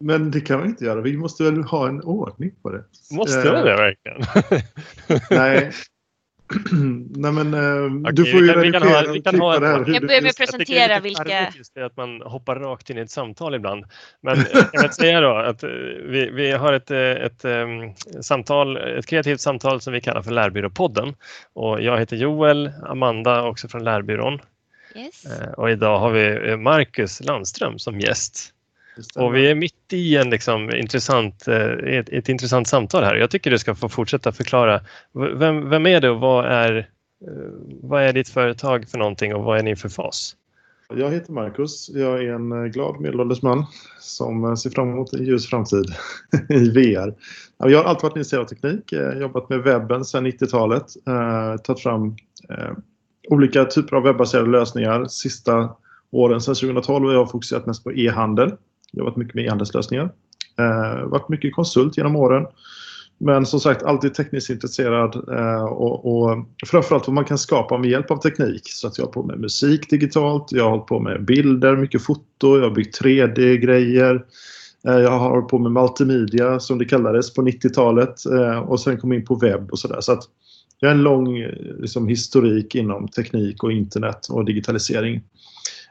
Men det kan vi inte göra. Vi måste väl ha en ordning på det. Måste vi det verkligen? Nej, Nej men uh, Okej, du får vi ju kan- vi kan redigera ha- vi och kan klippa ha det här. ett- Jag börjar med vill. att Jag tycker presentera det är lite vilka... charmigt just det att man hoppar rakt in i ett samtal ibland. Men jag kan väl säga då att eh, vi, vi har ett, eh, ett, em, samtal, ett kreativt samtal som vi kallar för Lärbyråpodden. Och jag heter Joel, Amanda också från Lärbyrån. Yes. Eh, Och idag har vi eh, Marcus Landström som gäst. Och vi är mitt i en liksom intressant, eh, ett, ett intressant samtal här. Jag tycker du ska få fortsätta förklara. Vem, vem är du och vad är, eh, vad är ditt företag för någonting och vad är ni för fas? Jag heter Marcus. Jag är en eh, glad medelålders man som ser fram emot en ljus framtid i VR. Ja, Jag har alltid varit intresserad av teknik, jobbat med webben sedan 90-talet, eh, tagit fram olika typer av webbaserade lösningar. Sista åren sedan 2012 har jag fokuserat mest på e-handel, jobbat mycket med e-handelslösningar. Eh, varit mycket konsult genom åren. Men som sagt alltid tekniskt intresserad eh, och, och framförallt vad man kan skapa med hjälp av teknik. Så att jag har på med musik digitalt, jag har hållit på med bilder, mycket foto, jag har byggt 3D-grejer. Eh, jag har hållit på med multimedia som det kallades på 90-talet eh, och sen kom in på webb och sådär. Så att jag har en lång eh, liksom, historik inom teknik och internet och digitalisering.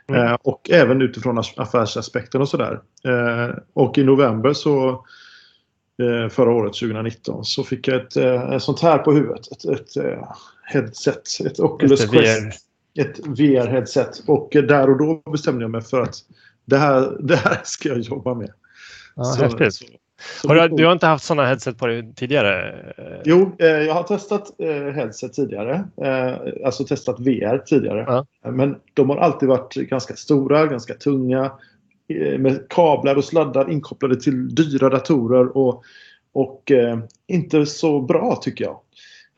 Mm. Eh, och även utifrån aff- affärsaspekten och sådär. Eh, och i november så eh, förra året, 2019, så fick jag ett, eh, ett sånt här på huvudet. Ett, ett eh, headset, ett Oculus det, Quest. Ett VR-headset. Och där och då bestämde jag mig för att det här, det här ska jag jobba med. Ja, så- så Har du, du har inte haft sådana headset på dig tidigare? Jo, eh, jag har testat eh, headset tidigare. Eh, alltså testat VR tidigare. Ja. Men de har alltid varit ganska stora, ganska tunga. Eh, med kablar och sladdar inkopplade till dyra datorer. Och, och eh, inte så bra tycker jag.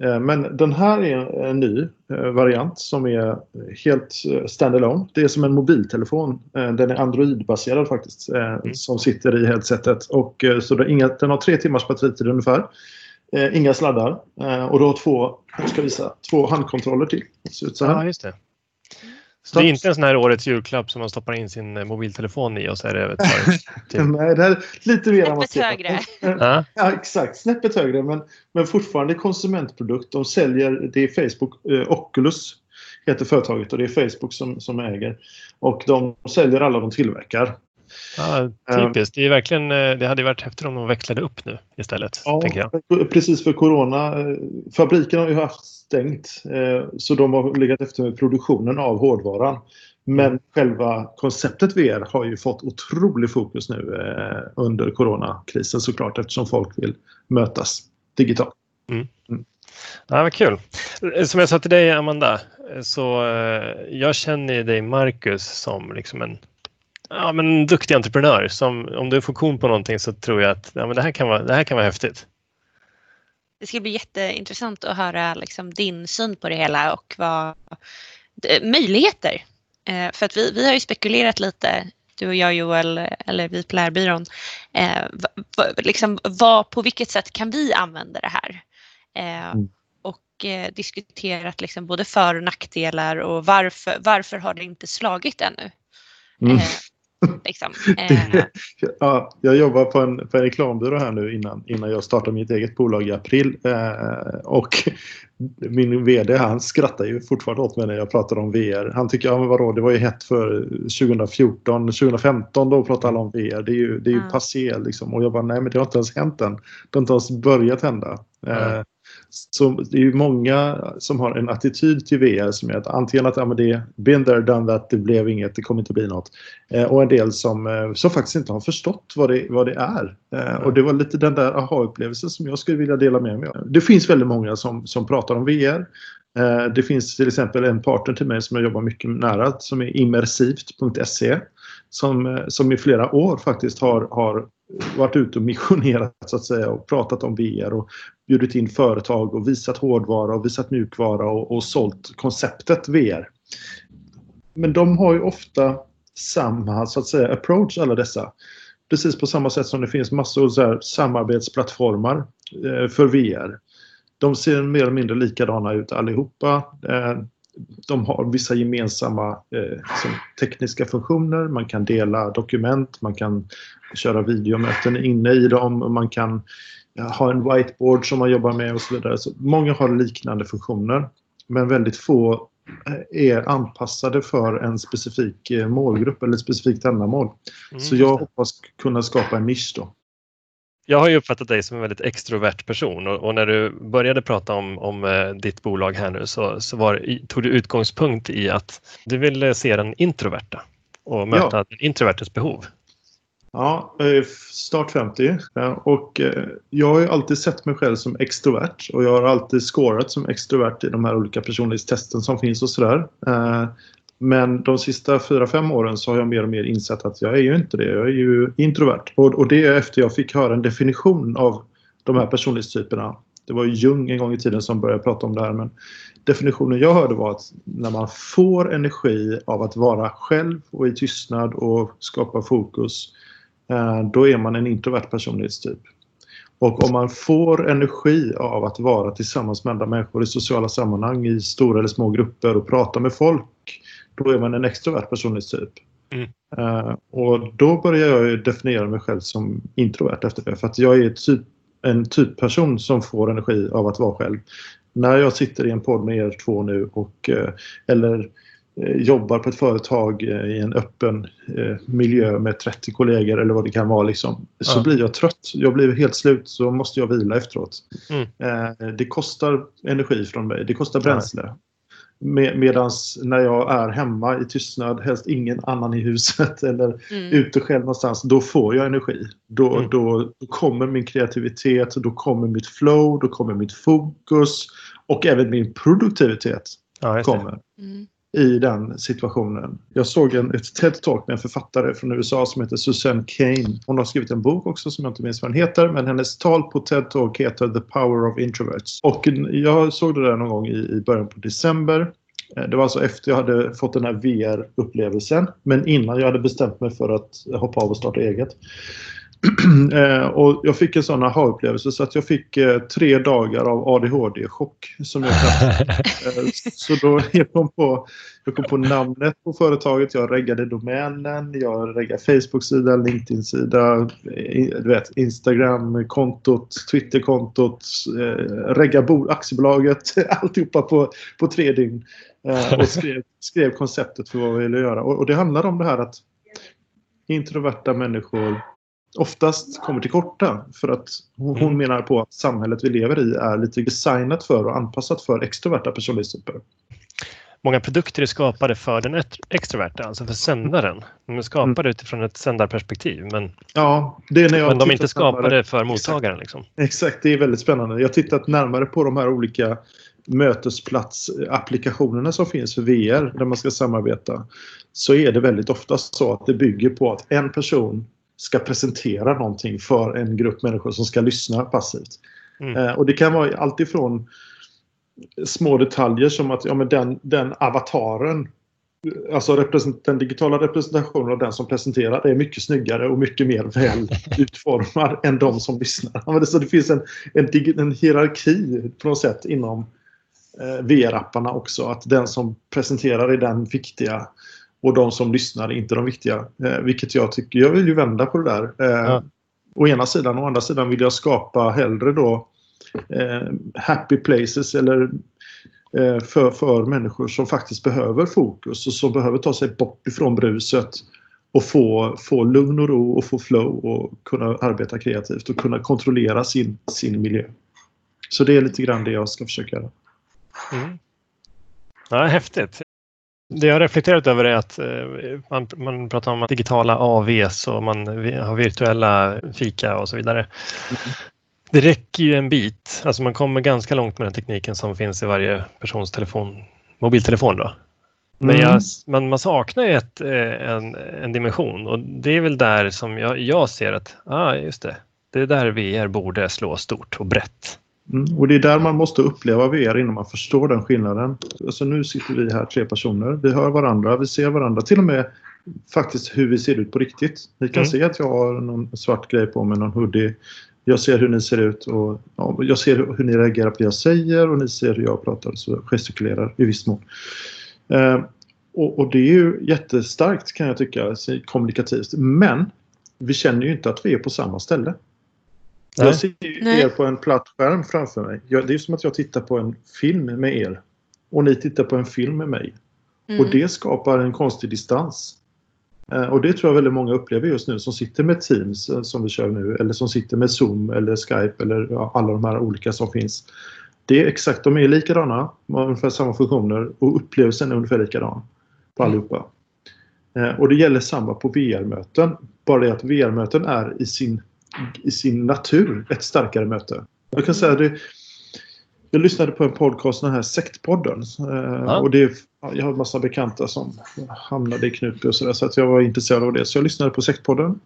Eh, men den här är en ny eh, variant som är helt eh, standalone. Det är som en mobiltelefon. Den är Android-baserad faktiskt. Eh, Som sitter i headsetet. Och, så den har tre timmars batteritid ungefär. Inga sladdar. Och du har två, jag ska visa, två handkontroller till. Det ser ut så här. Ja, just det. Så det är inte en sån här årets julklapp som man stoppar in sin eh, mobiltelefon i och så är det till. Nej, det här är lite mer Snäppet avancerat. högre. Ja, Ja, exakt. Snäppet högre, men, men fortfarande konsumentprodukt. De säljer, det är Facebook, eh, Oculus heter företaget och det är Facebook som, som äger. Och de säljer alla de tillverkar. Ja, typiskt. Det, är verkligen, eh, det hade varit häftigt om de växlade upp nu istället. tänker jag. precis för Corona. eh, Fabriken har ju haft stängt eh, så de har legat efter med produktionen av hårdvaran. Men Mm. själva konceptet VR har ju fått otrolig fokus nu eh, under coronakrisen såklart eftersom folk vill mötas digitalt. Ja, vad kul. Som jag sa till dig, Amanda, så eh, jag känner dig, Marcus, som liksom en, ja, men en duktig entreprenör. Som, om du får kon på någonting så tror jag att ja, men det, här kan vara, det här kan vara häftigt. Det ska bli jätteintressant att höra liksom, din syn på det hela och vad möjligheter. Eh, för att vi, vi har ju spekulerat lite, du och jag Joel, eller vi på Lärbyrån, eh, va, va, liksom, vad, på vilket sätt kan vi använda det här? Eh, Mm. Och eh, diskuterat liksom, både för och nackdelar och varför, varför har det inte slagit ännu? Mm. Eh, liksom. eh, Det, ja, jag jobbar på en, på en reklambyrå här nu innan, innan jag startar mitt eget bolag i april. Eh, och min VD han skrattar ju fortfarande åt mig när jag pratar om VR. Han tycker, ja men vadå, det var ju hett för 2014, 2015 då pratade alla om VR. Det är ju, det är ju Ja. passé liksom. Och jag bara, nej men det har inte ens hänt än. Det har inte ens börjat hända. Eh, Mm så det är ju många som har en attityd till VR som är att antingen att ja, men det been there, done that, det blev inget, det kommer inte bli något. Eh, och en del som, eh, som faktiskt inte har förstått vad det, vad det är. Eh, och det var lite den där aha-upplevelsen som jag skulle vilja dela med mig av. Det finns väldigt många som, som pratar om VR. Eh, det finns till exempel en partner till mig som jag jobbar mycket nära som är immersivt.se som, eh, som i flera år faktiskt har, har varit ute och missionerat så att säga och pratat om VR och bjudit in företag och visat hårdvara och visat mjukvara och, och sålt konceptet VR. Men de har ju ofta samma så att säga approach alla dessa. Precis på samma sätt som det finns massor så här samarbetsplattformar eh, för VR. De ser mer eller mindre likadana ut allihopa. Eh, de har vissa gemensamma eh, som tekniska funktioner. Man kan dela dokument, man kan köra videomöten inne i dem. Man kan ha en whiteboard som man jobbar med och så vidare. Så många har liknande funktioner. Men väldigt få är anpassade för en specifik eh, målgrupp eller ett specifikt ändamål. Mm. Så jag hoppas kunna skapa en nisch då. Jag har ju uppfattat dig som en väldigt extrovert person och, och när du började prata om, om uh, ditt bolag här nu så, så var, tog du utgångspunkt i att du ville se den introverta och möta ja. den introvertes behov. Ja, eh, snart 50 och eh, jag har ju alltid sett mig själv som extrovert och jag har alltid skårat som extrovert i de här olika personlighetstesten som finns och sådär. Eh, men de sista 4-5 åren så har jag mer och mer insett att jag är ju inte det. Jag är ju introvert. Och, det är efter jag fick höra en definition av de här personlighetstyperna. Det var ju Jung en gång i tiden som började prata om det här. Men definitionen jag hörde var att när man får energi av att vara själv och i tystnad och skapa fokus då är man en introvert personlighetstyp. Och om man får energi av att vara tillsammans med andra människor i sociala sammanhang i stora eller små grupper och prata med folk, då är man en extrovert personlighetstyp. Mm. Uh, och då börjar jag definiera mig själv som introvert efter det. För att jag är typ, en typperson som får energi av att vara själv. När jag sitter i en podd med er två nu och, uh, eller Eh, jobbar på ett företag eh, i en öppen eh, miljö med 30 kollegor eller vad det kan vara liksom, så ja. blir jag trött. Jag blir helt slut så måste jag vila efteråt. Mm. Det kostar energi från mig, det kostar bränsle. Ja. Med, medans när jag är hemma i tystnad, helst ingen annan i huset eller mm. ute själv någonstans, då får jag energi. Då, mm. då, då kommer min kreativitet, då kommer mitt flow, då kommer mitt fokus och även min produktivitet ja, kommer. Mm i den situationen. Jag såg en, ett TED-talk med en författare från USA som heter Susanne Kane. Hon har skrivit en bok också som jag inte minns vad den heter, men hennes tal på TED-talk heter The Power of Introverts. Och jag såg det där någon gång i, i början på december. Eh, det var alltså efter jag hade fått den här VR-upplevelsen, men innan jag hade bestämt mig för att hoppa av och starta eget. Eh, och jag fick en sån aha-upplevelse så att jag fick eh, tre dagar av ADHD-chock. Som jag eh, så då jag kom, på, jag kom på namnet på företaget, jag reggade domänen, jag reggade Facebook-sida, LinkedIn-sida, du vet, Instagram-kontot, Twitter-kontot, regga aktiebolaget, alltihopa på, på tre dygn. Och skrev, skrev konceptet för vad vi ville göra. Och, och det handlar om det här att introverta människor oftast kommer till korta. För att hon, mm. menar på att samhället vi lever i är lite designat för och anpassat för extroverta personlighetstyper. Många produkter är skapade för den extroverta, alltså för sändaren. De är skapade mm. utifrån ett sändarperspektiv men, ja, det är när jag men de är inte skapade närmare. för mottagaren. Liksom. Exakt, det är väldigt spännande. Jag har tittat närmare på de här olika mötesplatsapplikationerna som finns för VR där man ska samarbeta så är det väldigt ofta så att det bygger på att en person ska presentera någonting för en grupp människor som ska lyssna passivt. Mm. Eh, och det kan vara alltifrån små detaljer som att ja, men den, den avataren Alltså den digitala representationen av den som presenterar är mycket snyggare och mycket mer väl utformad än de som lyssnar. Så det finns en, en, en hierarki på något sätt inom eh, VR-apparna också. Att den som presenterar är den viktiga och de som lyssnar är inte de viktiga. Eh, vilket jag tycker, jag vill ju vända på det där. Eh, ja. Å ena sidan, å andra sidan vill jag skapa hellre då eh, happy places eller eh, för, för människor som faktiskt behöver fokus och som behöver ta sig bort ifrån bruset och få, få lugn och ro och få flow och kunna arbeta kreativt och kunna kontrollera sin, sin miljö. Så det är lite grann det jag ska försöka göra. Mm. Ja, häftigt. Det jag reflekterat över är att eh, man, man pratar om digitala AVs och man har virtuella fika och så vidare. Mm. Det räcker ju en bit, alltså man kommer ganska långt med den tekniken som finns i varje persons telefon, mobiltelefon. Då. Men mm. jag, man, man saknar ju ett, eh, en, en dimension och det är väl där som jag, jag ser att, ah, just det, det är där VR borde slå stort och brett. Mm, och det är där man måste uppleva VR innan man förstår den skillnaden. Alltså nu sitter vi här tre personer. Vi hör varandra, vi ser varandra. Till och med faktiskt hur vi ser ut på riktigt. Ni kan mm. se att jag har någon svart grej på mig, någon hoodie. Jag ser hur ni ser ut och ja, jag ser hur ni reagerar på det jag säger och ni ser hur jag pratar och gestikulerar i viss mån. Eh, och, och, det är ju jättestarkt kan jag tycka, kommunikativt. Men vi känner ju inte att vi är på samma ställe. Nej. Jag ser ju Nej. er på en platt skärm framför mig. Jag, det är som att jag tittar på en film med er. Och ni tittar på en film med mig. Mm. Och det skapar en konstig distans. Eh, Och det tror jag väldigt många upplever just nu som sitter med Teams eh, som vi kör nu eller som sitter med Zoom eller Skype eller ja, alla de här olika som finns. Det är exakt, de är likadana, har ungefär samma funktioner och upplevelsen är ungefär likadan på allihopa. Eh, Och det gäller samma på VR-möten. Bara det att VR-möten är i sin, i sin natur ett starkare möte. Jag kan säga det, jag lyssnade på en podcast, den här Sektpodden. eh, Och det, ja, jag har en massa bekanta som hamnade i Knutby och sådär så att jag var intresserad av det. Så jag lyssnade på Sektpodden.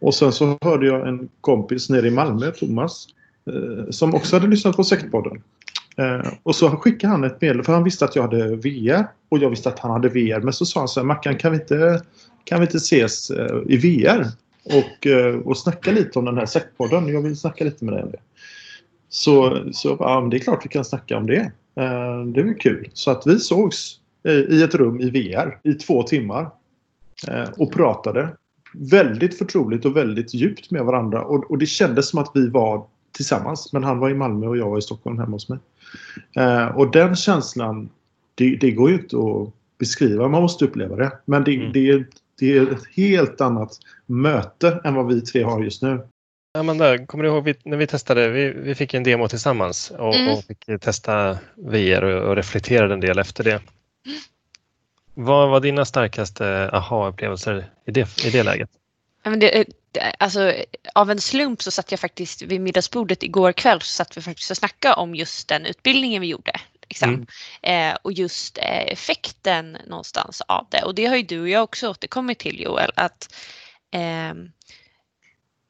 Och sen så hörde jag en kompis nere i Malmö, Thomas, eh, som också hade lyssnat på Sektpodden. Eh, och så skickade han ett meddelande, för han visste att jag hade VR och jag visste att han hade VR. Men så sa han så här, Mackan kan vi inte, kan vi inte ses eh, i VR? Och, eh, och snacka lite om den här Sektpodden. Jag vill snacka lite med dig om det. Så, så jag bara, ja, det är klart vi kan snacka om det. Eh, det är väl kul. Så att vi sågs eh, i ett rum i VR i två timmar. Och pratade väldigt förtroligt och väldigt djupt med varandra. Och, och det kändes som att vi var tillsammans. Men han var i Malmö och jag var i Stockholm hemma hos mig. Och den känslan, det, det går ju inte att beskriva. Man måste uppleva det. Men det, Mm. det, är, det är ett helt annat möte än vad vi tre har just nu. Amanda, kommer du ihåg vi, när vi testade? Vi, vi fick en demo tillsammans och, Mm. och fick testa VR och, och reflekterade en del efter det. Vad var dina starkaste aha-upplevelser i det, i det läget? Ja, men det, det- alltså, av en slump så satt jag faktiskt vid middagsbordet igår kväll så satt vi faktiskt och snackade om just den utbildningen vi gjorde. Liksom. Eh, och just eh, effekten någonstans av det. Och det har ju du och jag också återkommit till Joel. Att ehm,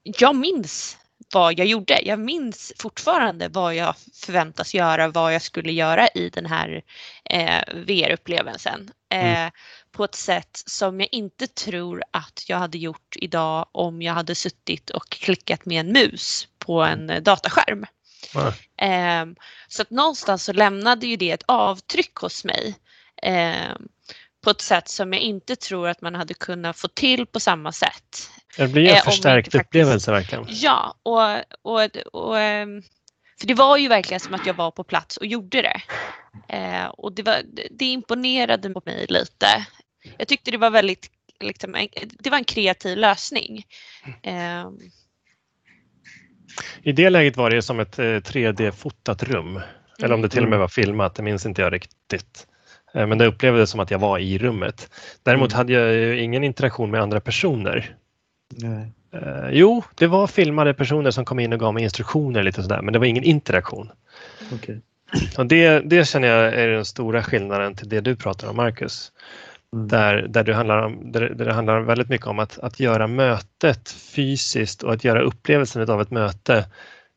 jag minns vad jag gjorde. Jag minns fortfarande vad jag förväntas göra, vad jag skulle göra i den här eh, VR-upplevelsen. Eh, På ett sätt som jag inte tror att jag hade gjort idag om jag hade suttit och klickat med en mus på en eh, dataskärm. Ehm, så att någonstans så lämnade ju det ett avtryck hos mig. ehm, på ett sätt som jag inte tror att man hade kunnat få till på samma sätt. Det blir Eh, en vi förstärkt faktiskt- upplevelse verkligen. Ja, och, och, och ehm, för det var ju verkligen som att jag var på plats och gjorde det. Eh, och det, var, det imponerade på mig lite. Jag tyckte det var väldigt, liksom, det var en kreativ lösning. Eh, I det läget var det som ett eh, 3D-fotat rum. Eller om det till och med var filmat, det minns inte jag riktigt. Eh, Men det upplevdes som att jag var i rummet. Däremot Mm. hade jag ju ingen interaktion med andra personer. Nej. Eh, jo, det var filmade personer som kom in och gav mig instruktioner lite sådär, men det var ingen interaktion. Okej. Och det, det känner jag är den stora skillnaden till det du pratar om, Marcus. Mm. Där, där, du handlar om, där, där det handlar väldigt mycket om att, att göra mötet fysiskt och att göra upplevelsen av ett möte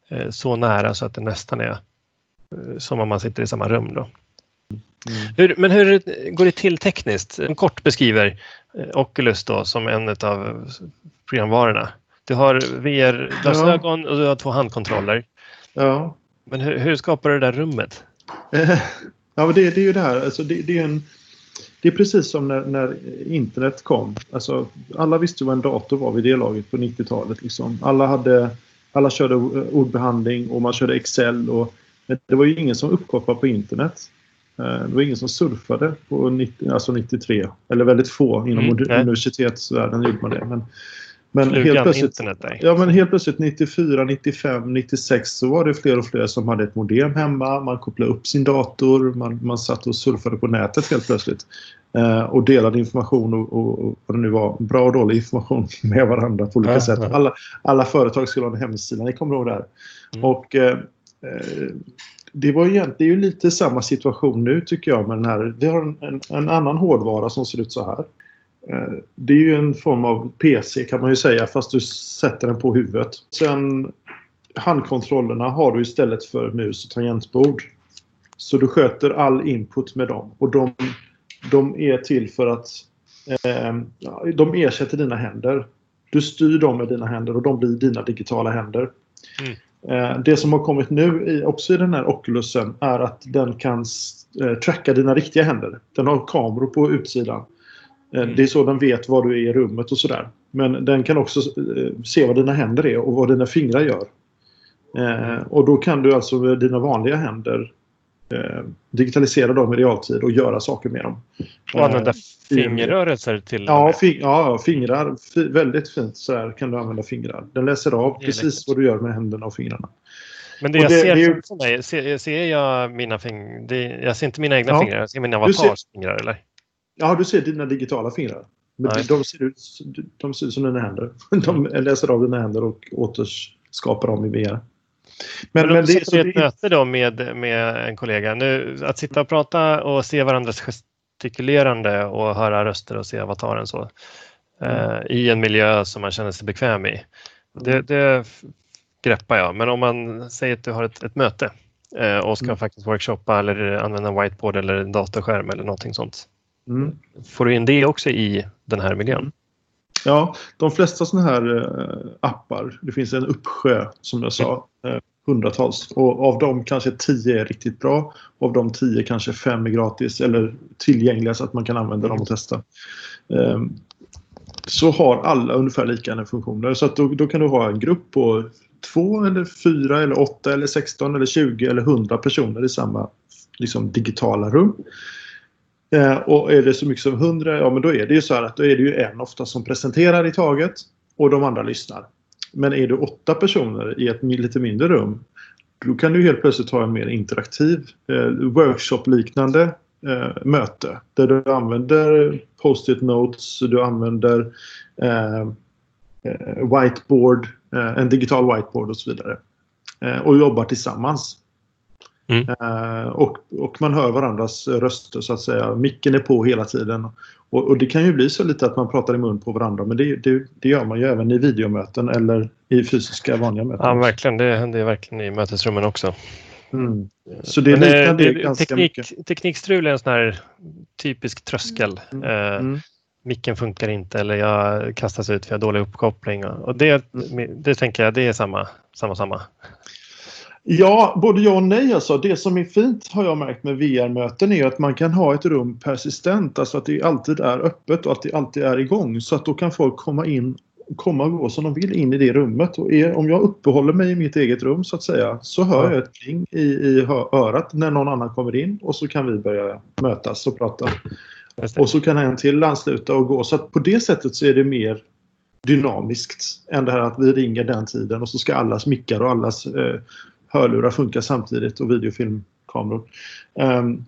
eh, så nära så att det nästan är eh, som om man sitter i samma rum. Då. Mm. Hur, men hur går det till tekniskt? En kort beskriver eh, Oculus då som en av programvarorna. Du har VR-glasögon och du har två handkontroller. Ja. Men hur, hur skapar du det där rummet? Ja, det, det är ju det här. Alltså det, det, är en, det är precis som när, när internet kom. Alltså, alla visste vad en dator var vid det laget på 90-talet. Liksom. Alla, hade, alla körde ordbehandling och man körde Excel. Och, det var ju ingen som uppkopplade på internet. Eh, Det var ingen som surfade på 90, alltså 93. Eller väldigt få inom Mm, universitetsvärlden gjorde man det. Men, men Flugan helt plötsligt internet. Ja, men helt plötsligt 94, 95, 96 så var det fler och fler som hade ett modem hemma. Man kopplade upp sin dator. Man, man satt och surfade på nätet helt plötsligt. Eh, och delade information och, och, och vad det nu var. Bra och dålig information med varandra på olika Ja, sätt. ja. Alla, alla företag skulle ha en hemsida. Ni kommer ihåg det här. Mm. Och eh, eh, det, var egentligen, det är ju lite samma situation nu tycker jag med den här. Vi har en, en, en annan hårdvara som ser ut så här. Eh, Det är ju en form av PC kan man ju säga fast du sätter den på huvudet. Sen handkontrollerna har du istället för mus och tangentbord. Så du sköter all input med dem och de, de är till för att eh, de ersätter dina händer. Du styr dem med dina händer och de blir dina digitala händer. Eh, Det som har kommit nu i, också i den här Oculusen är att den kan eh, tracka dina riktiga händer. Den har kameror på utsidan. Eh, Mm. Det är så den vet var du är i rummet och sådär. Men den kan också eh, se vad dina händer är och vad dina fingrar gör. Eh, och då kan du alltså med dina vanliga händer eh, digitalisera dem i realtid och göra saker med dem. Och använda fingerrörelser till Ja, fing ja fingrar. Väldigt fint så här kan du använda fingrar. Den läser av precis läckert. vad du gör med händerna och fingrarna. Men det jag det, ser det ju... mig, ser, ser jag mina fingrar? Jag ser inte mina egna ja. fingrar, jag ser mina avatars fingrar eller? Ja, du ser dina digitala fingrar. Men de ser, ut, de ser ut som dina händer. De läser av dina händer och återskapar dem i VR. Men, men, men det är ett möte då med, med en kollega. Nu, att sitta och prata och se varandras gestikulerande och höra röster och se avataren så mm. eh, i en miljö som man känner sig bekväm i. Det, mm. det greppar jag. Men om man säger att du har ett, ett möte eh, och ska mm. faktiskt workshoppa eller använda whiteboard eller en datorskärm eller någonting sånt. Mm. Får du in det också i den här miljön? Ja, de flesta sådana här eh, appar, det finns en uppsjö som jag sa, eh, hundratals. Och av dem kanske tio är riktigt bra. Av de tio kanske fem är gratis eller tillgängliga så att man kan använda dem och testa. Ehm, så har alla ungefär liknande funktioner. Så att då, då kan du ha en grupp på två eller fyra eller åtta eller 16 eller 20 eller 100 personer i samma liksom, digitala rum. Eh, och är det så mycket som 100, ja men då är det ju så här att då är det ju en ofta som presenterar i taget och de andra lyssnar. Men är du åtta personer i ett lite mindre rum då kan du helt plötsligt ha en mer interaktiv eh, workshop-liknande eh, möte där du använder post-it notes, du använder eh, eh whiteboard, eh, en digital whiteboard och så vidare. Eh, och jobbar tillsammans. Mm. Uh, och, och man hör varandras röster så att säga. Micken är på hela tiden. Och, och, det kan ju bli så lite att man pratar i mun på varandra men det, det, det gör man ju även i videomöten eller i fysiska vanliga möten. Ja, verkligen. Det händer verkligen i mötesrummen också. Mm. Så det liknar det, det ganska teknik, mycket. Teknikstrul är en sån här typisk tröskel. Mm. Uh, mm. Micken funkar inte eller jag kastas ut för jag har dålig uppkoppling. Och det, mm. det tänker jag, det är samma, samma, samma. Ja, både ja och nej. Alltså. Det som är fint har jag märkt med VR-möten är att man kan ha ett rum persistent, alltså att det alltid är öppet och att det alltid är igång. Så att då kan folk komma in komma och gå som de vill in i det rummet. Och är, om jag uppehåller mig i mitt eget rum så att säga så hör jag ett kling i, i örat när någon annan kommer in och så kan vi börja mötas och prata. Och så kan en till ansluta och gå. Så att på det sättet så är det mer dynamiskt än det här att vi ringer den tiden och så ska allas mickar och allas eh, hörlurar funkar samtidigt och videofilmkameror. Um,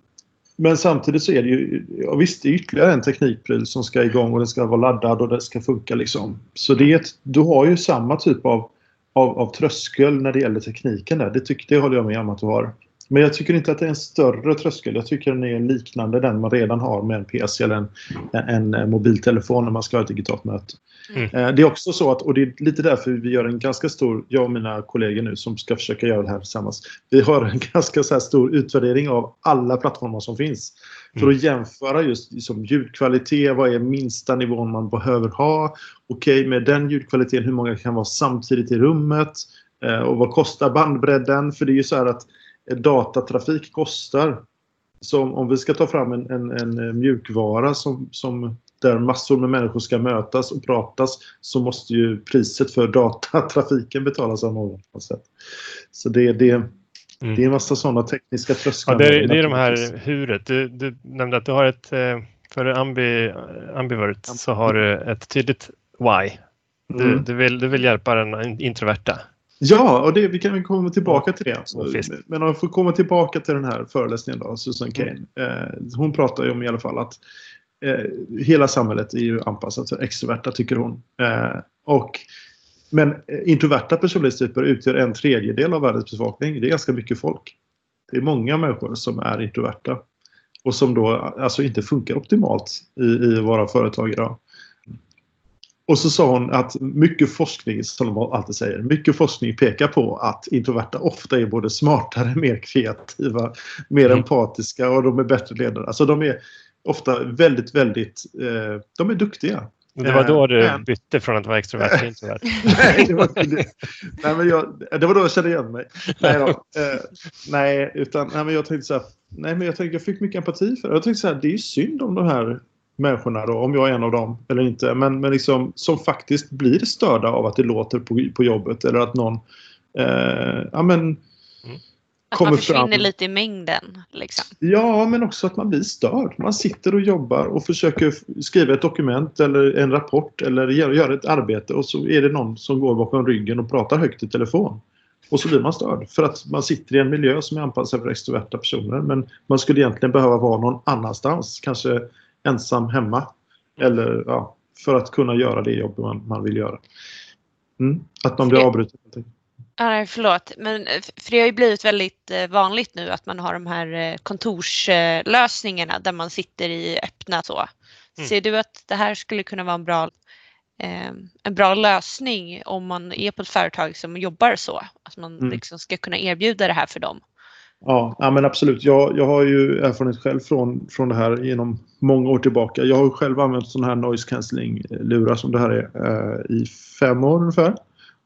men samtidigt så är det ju, ja visst det är ytterligare en teknikpryl som ska igång och den ska vara laddad och det ska funka liksom. Så det är ett, du har ju samma typ av, av, av tröskel när det gäller tekniken där. Det, tyck, det håller jag med om att du har. Men jag tycker inte att det är en större tröskel. Jag tycker den är liknande den man redan har med en PC eller en, en, mobiltelefon när man ska ha ett digitalt möte. Mm. Eh, det är också så att, och det är lite därför vi gör en ganska stor, jag och mina kollegor nu som ska försöka göra det här tillsammans. Vi har en ganska så stor utvärdering av alla plattformar som finns. För att mm. jämföra just liksom ljudkvalitet, vad är minsta nivån man behöver ha? Okej, okay, med den ljudkvaliteten, hur många kan vara samtidigt i rummet? Eh, och vad kostar bandbredden? För det är ju så här att datatrafik kostar. Så om, vi ska ta fram en, en, en mjukvara som, som där massor med människor ska mötas och pratas så måste ju priset för datatrafiken betalas av någon. Sätt. Så det, det, mm. det är en massa sådana tekniska trösklar. Ja, det, är, det är de här huret. Du, du nämnde att du har ett, eh, för ambi, ambivert så har du ett tydligt why. Du, mm. du, vill, du vill hjälpa den introverta. Ja, och det, vi kan komma tillbaka till det. Men om vi får komma tillbaka till den här föreläsningen då, Susan Kane. Mm. Eh, hon pratar ju om i alla fall att eh, hela samhället är ju anpassat för extroverta, tycker hon. Eh, och, men introverta personlighetstyper utgör en tredjedel av världens befolkning. Det är ganska mycket folk. Det är många människor som är introverta och som då alltså inte funkar optimalt i, i våra företag idag. Och så sa hon att mycket forskning, som de alltid säger, mycket forskning pekar på att introverta ofta är både smartare, mer kreativa, mer mm. empatiska och de är bättre ledare. Alltså de är ofta väldigt, väldigt, eh, de är duktiga. Det var då du men... bytte från att vara extrovert till introvert? nej, det var, det. nej, men jag, det var då jag kände igen mig. Nej, då. Eh, nej utan nej, men jag tänkte så här, nej, men jag, tänkte, jag fick mycket empati för det. Jag tänkte så här, det är ju synd om de här människorna då, om jag är en av dem eller inte, men, men liksom, som faktiskt blir störda av att det låter på, på jobbet eller att någon eh, ja, men, att man försvinner fram. lite i mängden. Liksom. Ja, men också att man blir störd. Man sitter och jobbar och försöker skriva ett dokument eller en rapport eller göra ett arbete och så är det någon som går bakom ryggen och pratar högt i telefon. Och så blir man störd för att man sitter i en miljö som är anpassad för extroverta personer men man skulle egentligen behöva vara någon annanstans, kanske ensam hemma. Eller ja, för att kunna göra det jobb man, man vill göra. Mm. Att man blir avbruten. Ja, förlåt, men eh, för det har ju blivit väldigt eh, vanligt nu att man har de här eh, kontorslösningarna där man sitter i öppna så. Mm. Ser du att det här skulle kunna vara en bra, en bra lösning om man är på ett företag som jobbar så? Att man mm. liksom ska kunna erbjuda det här för dem? Ja, ja men absolut. Jag, jag har ju erfarenhet själv från, från det här genom många år tillbaka. Jag har själv använt sådana här noise cancelling-lurar som det här är eh, i fem år ungefär.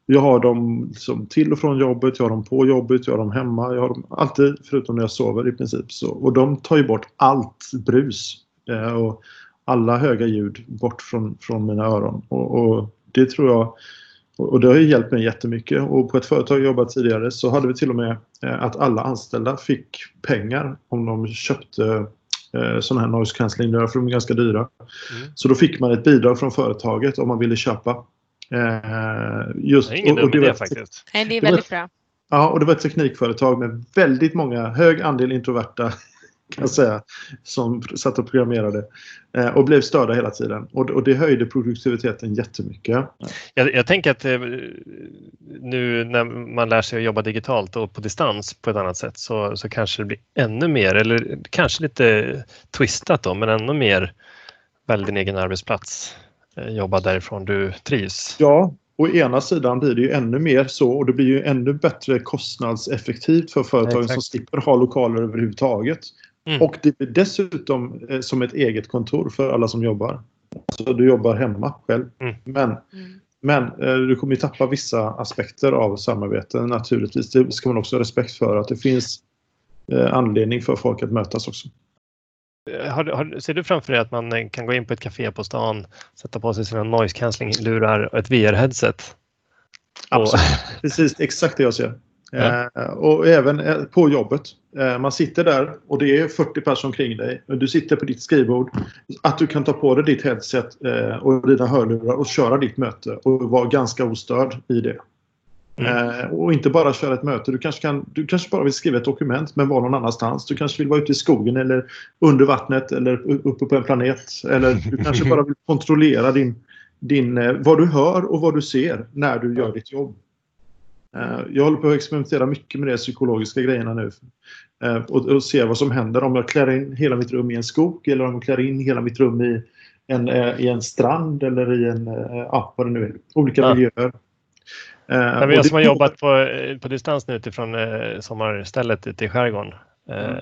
Jag har dem liksom till och från jobbet, jag har dem på jobbet, jag har dem hemma. Jag har dem alltid, förutom när jag sover i princip. Så, och de tar ju bort allt brus eh, och alla höga ljud bort från, från mina öron. Och, och det tror jag och det har ju hjälpt mig jättemycket. Och på ett företag jag jobbat tidigare så hade vi till och med eh, att alla anställda fick pengar om de köpte eh, sådana här noise cancelling för de är ganska dyra. Mm. Så då fick man ett bidrag från företaget om man ville köpa. Eh, just, det är ingen och, och det, idé, faktiskt. Nej, det är väldigt bra. Ja, och det var ett teknikföretag med väldigt många, hög andel introverta kan jag säga, som satt och programmerade eh, och blev störda hela tiden. Och, och det höjde produktiviteten jättemycket. Jag, jag tänker att eh, nu när man lär sig att jobba digitalt och på distans på ett annat sätt så, så kanske det blir ännu mer, eller kanske lite twistat då, men ännu mer välj din egen arbetsplats. Eh, jobba därifrån du trivs. Ja, å ena sidan blir det ju ännu mer så och det blir ju ännu bättre kostnadseffektivt för företagen som slipper ha lokaler överhuvudtaget. Mm. Och det blir dessutom eh, som ett eget kontor för alla som jobbar. Så du jobbar hemma själv. Mm. Men, mm. men eh, du kommer ju tappa vissa aspekter av samarbete naturligtvis. Det ska man också ha respekt för att det finns eh, anledning för folk att mötas också. Har, har, ser du framför dig att man kan gå in på ett café på stan, sätta på sig sina noise cancelling-lurar och ett VR-headset? Absolut, precis exakt det jag ser. Ja. Eh, och även eh, på jobbet. Eh, man sitter där och det är 40 personer omkring dig. Du sitter på ditt skrivbord. Att du kan ta på dig ditt headset och dina hörlurar och köra ditt möte och vara ganska ostörd i det. Mm. Och inte bara köra ett möte. Du kanske, kan, du kanske bara vill skriva ett dokument men vara någon annanstans. Du kanske vill vara ute i skogen eller under vattnet eller uppe på en planet. Eller du kanske bara vill kontrollera din, din, vad du hör och vad du ser när du gör ditt jobb. Eh, jag håller på att experimentera mycket med de psykologiska grejerna nu. Eh, och, och se vad som händer om jag klär in hela mitt rum i en skog eller om jag klär in hela mitt rum i en, eh, i en strand eller i en, ja vad det nu är, olika ja. miljöer. Men vi som har jobbat på, på distans nu utifrån sommarstället ute i skärgården. Mm.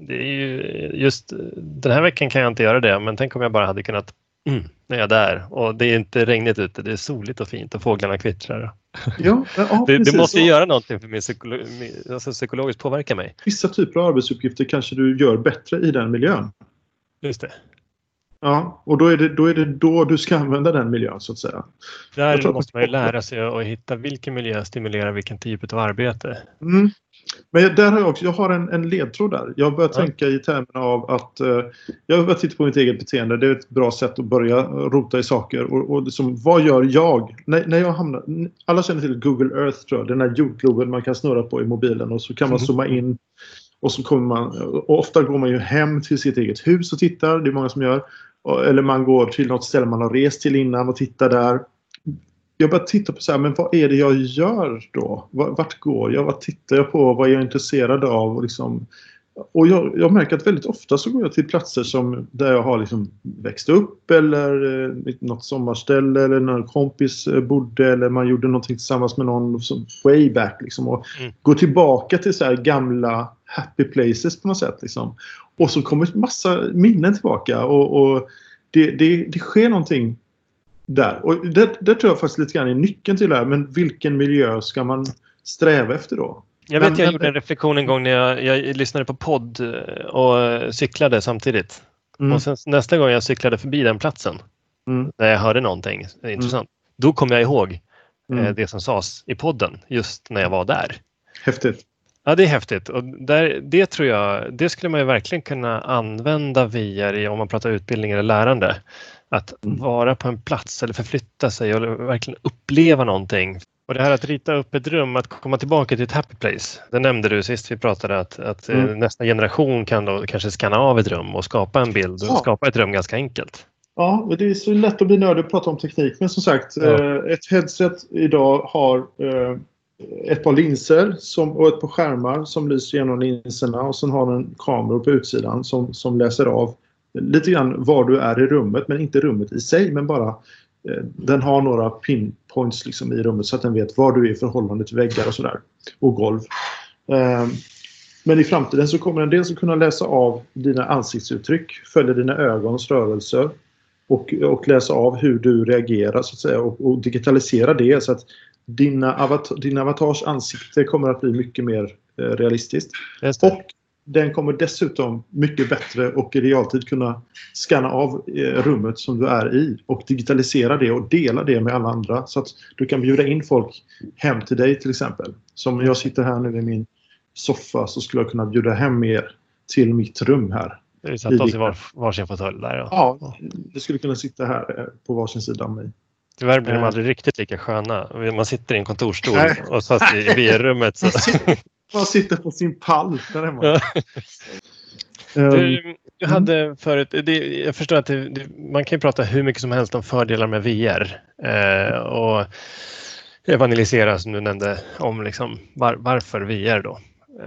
Det är ju just den här veckan kan jag inte göra det, men tänk om jag bara hade kunnat Mm, nu är jag där och det är inte regnigt ute, det är soligt och fint och fåglarna kvittrar. Ja, ja, det, det, måste ju göra någonting för min psykolo alltså psykologiskt påverka mig. Vissa typer av arbetsuppgifter kanske du gör bättre i den miljön. Just det. Ja, och då är, det, då är det då du ska använda den miljön så att säga. Där måste man ju lära sig att hitta vilken miljö stimulerar vilken typ av arbete. Mm. Men där har jag också, jag har en, en ledtråd där. Jag börjar ja. tänka i termerna av att eh, jag börjar titta på mitt eget beteende. Det är ett bra sätt att börja rota i saker. Och, och liksom, vad gör jag? När, när jag hamnar, alla känner till Google Earth tror jag. Den här jordgloben man kan snurra på i mobilen och så kan man mm. zooma in. Och så kommer man, ofta går man ju hem till sitt eget hus och tittar. Det är många som gör. Eller man går till något ställe man har rest till innan och tittar där jag börjar titta på så här, men vad är det jag gör då? Vart går jag? Vad tittar jag på? Vad är jag intresserad av? Och, liksom, och jag, jag, märker att väldigt ofta så går jag till platser som där jag har liksom växt upp eller eh, något sommarställe eller någon kompis eh, bodde eller man gjorde någonting tillsammans med någon som, way back. Liksom, och mm. Går tillbaka till så här gamla happy places på något sätt. Liksom. Och så kommer massa minnen tillbaka och, och det, det, det sker någonting där. Och det, det tror jag faktiskt lite grann är nyckeln till det här. Men vilken miljö ska man sträva efter då? Jag vet, men, jag gjorde en reflektion en gång när jag, jag lyssnade på podd eh, och cyklade samtidigt. Mm. Och sen nästa gång jag cyklade förbi den platsen, mm. när jag hörde någonting intressant, då kom jag ihåg eh, det som sades i podden just när jag var där. Häftigt. Ja, det är häftigt och där, det tror jag, det skulle man ju verkligen kunna använda VR i om man pratar utbildning eller lärande. Att mm. vara på en plats eller förflytta sig och verkligen uppleva någonting. Och det här att rita upp ett rum, att komma tillbaka till ett happy place. Det nämnde du sist vi pratade att, att eh, mm. nästa generation kan då kanske skanna av ett rum och skapa en bild och ja. skapa ett rum ganska enkelt. Ja, det är så lätt att bli nördig och prata om teknik. Men som sagt, ja. Eh, ett headset idag har eh, ett par linser som, och ett par skärmar som lyser genom linserna och sen har den kameror på utsidan som, som läser av lite grann var du är i rummet, men inte rummet i sig, men bara eh, den har några pinpoints liksom i rummet så att den vet var du är i förhållande till väggar och sådär. Och golv. Eh, men i framtiden så kommer den dels att kunna läsa av dina ansiktsuttryck, följa dina ögons rörelser och, och läsa av hur du reagerar så att säga och, och digitalisera det så att dina avatar, din avatars ansikte kommer att bli mycket mer eh, realistiskt. Och den kommer dessutom mycket bättre och i realtid kunna scanna av eh, rummet som du är i och digitalisera det och dela det med alla andra så att du kan bjuda in folk hem till dig till exempel. Som jag sitter här nu i min soffa så skulle jag kunna bjuda hem er till mitt rum här. Vi satt oss i var, varsin fåtölj där. Ja. ja, det skulle kunna sitta här eh, på varsin sida av mig. Tyvärr blir de eh. aldrig riktigt lika sköna. Man sitter i en kontorsstol Nej. och fast i VR-rummet. Så. Man sitter på sin pall där hemma. Ehm, du, du hade förut, det, jag förstår att det, det, man kan prata hur mycket som helst om fördelar med VR eh, och evangelisera som du nämnde om liksom, var, varför VR då.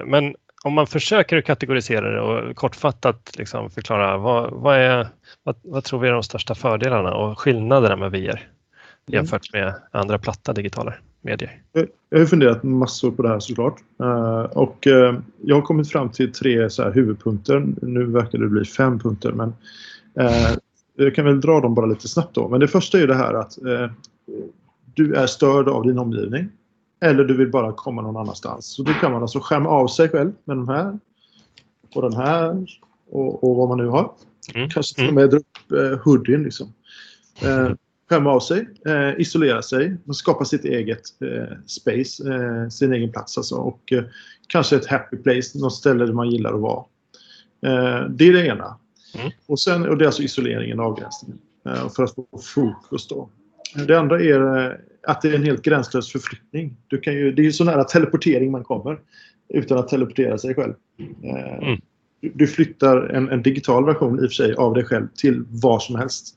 Men om man försöker kategorisera det och kortfattat liksom förklara vad, vad, är, vad, vad tror vi är de största fördelarna och skillnaderna med VR? Mm. jämfört med andra platta digitala medier? Jag har funderat massor på det här såklart. Uh, och uh, jag har kommit fram till tre så här, huvudpunkter. Nu verkar det bli fem punkter men uh, jag kan väl dra dem bara lite snabbt då. Men det första är det här att du är störd av din omgivning. Eller du vill bara komma någon annanstans. Så då kan man alltså skärma av sig själv med den här och den här och, och vad man nu har. Mm. Kanske till och med dra upp eh, hoodien liksom. Eh, skärma av sig, eh, isolera sig och skapa sitt eget eh, space, eh, sin egen plats alltså. Och eh, kanske ett happy place, något ställe där man gillar att vara. Eh, det är det ena. Mm. Och, sen, och det är alltså isoleringen och avgränsningen. Eh, för att få fokus då. Det andra är att det är en helt gränslös förflyttning. Du kan ju, det är ju så nära teleportering man kommer utan att teleportera sig själv. Mm. Du flyttar en, en, digital version i och för sig av dig själv till var som helst.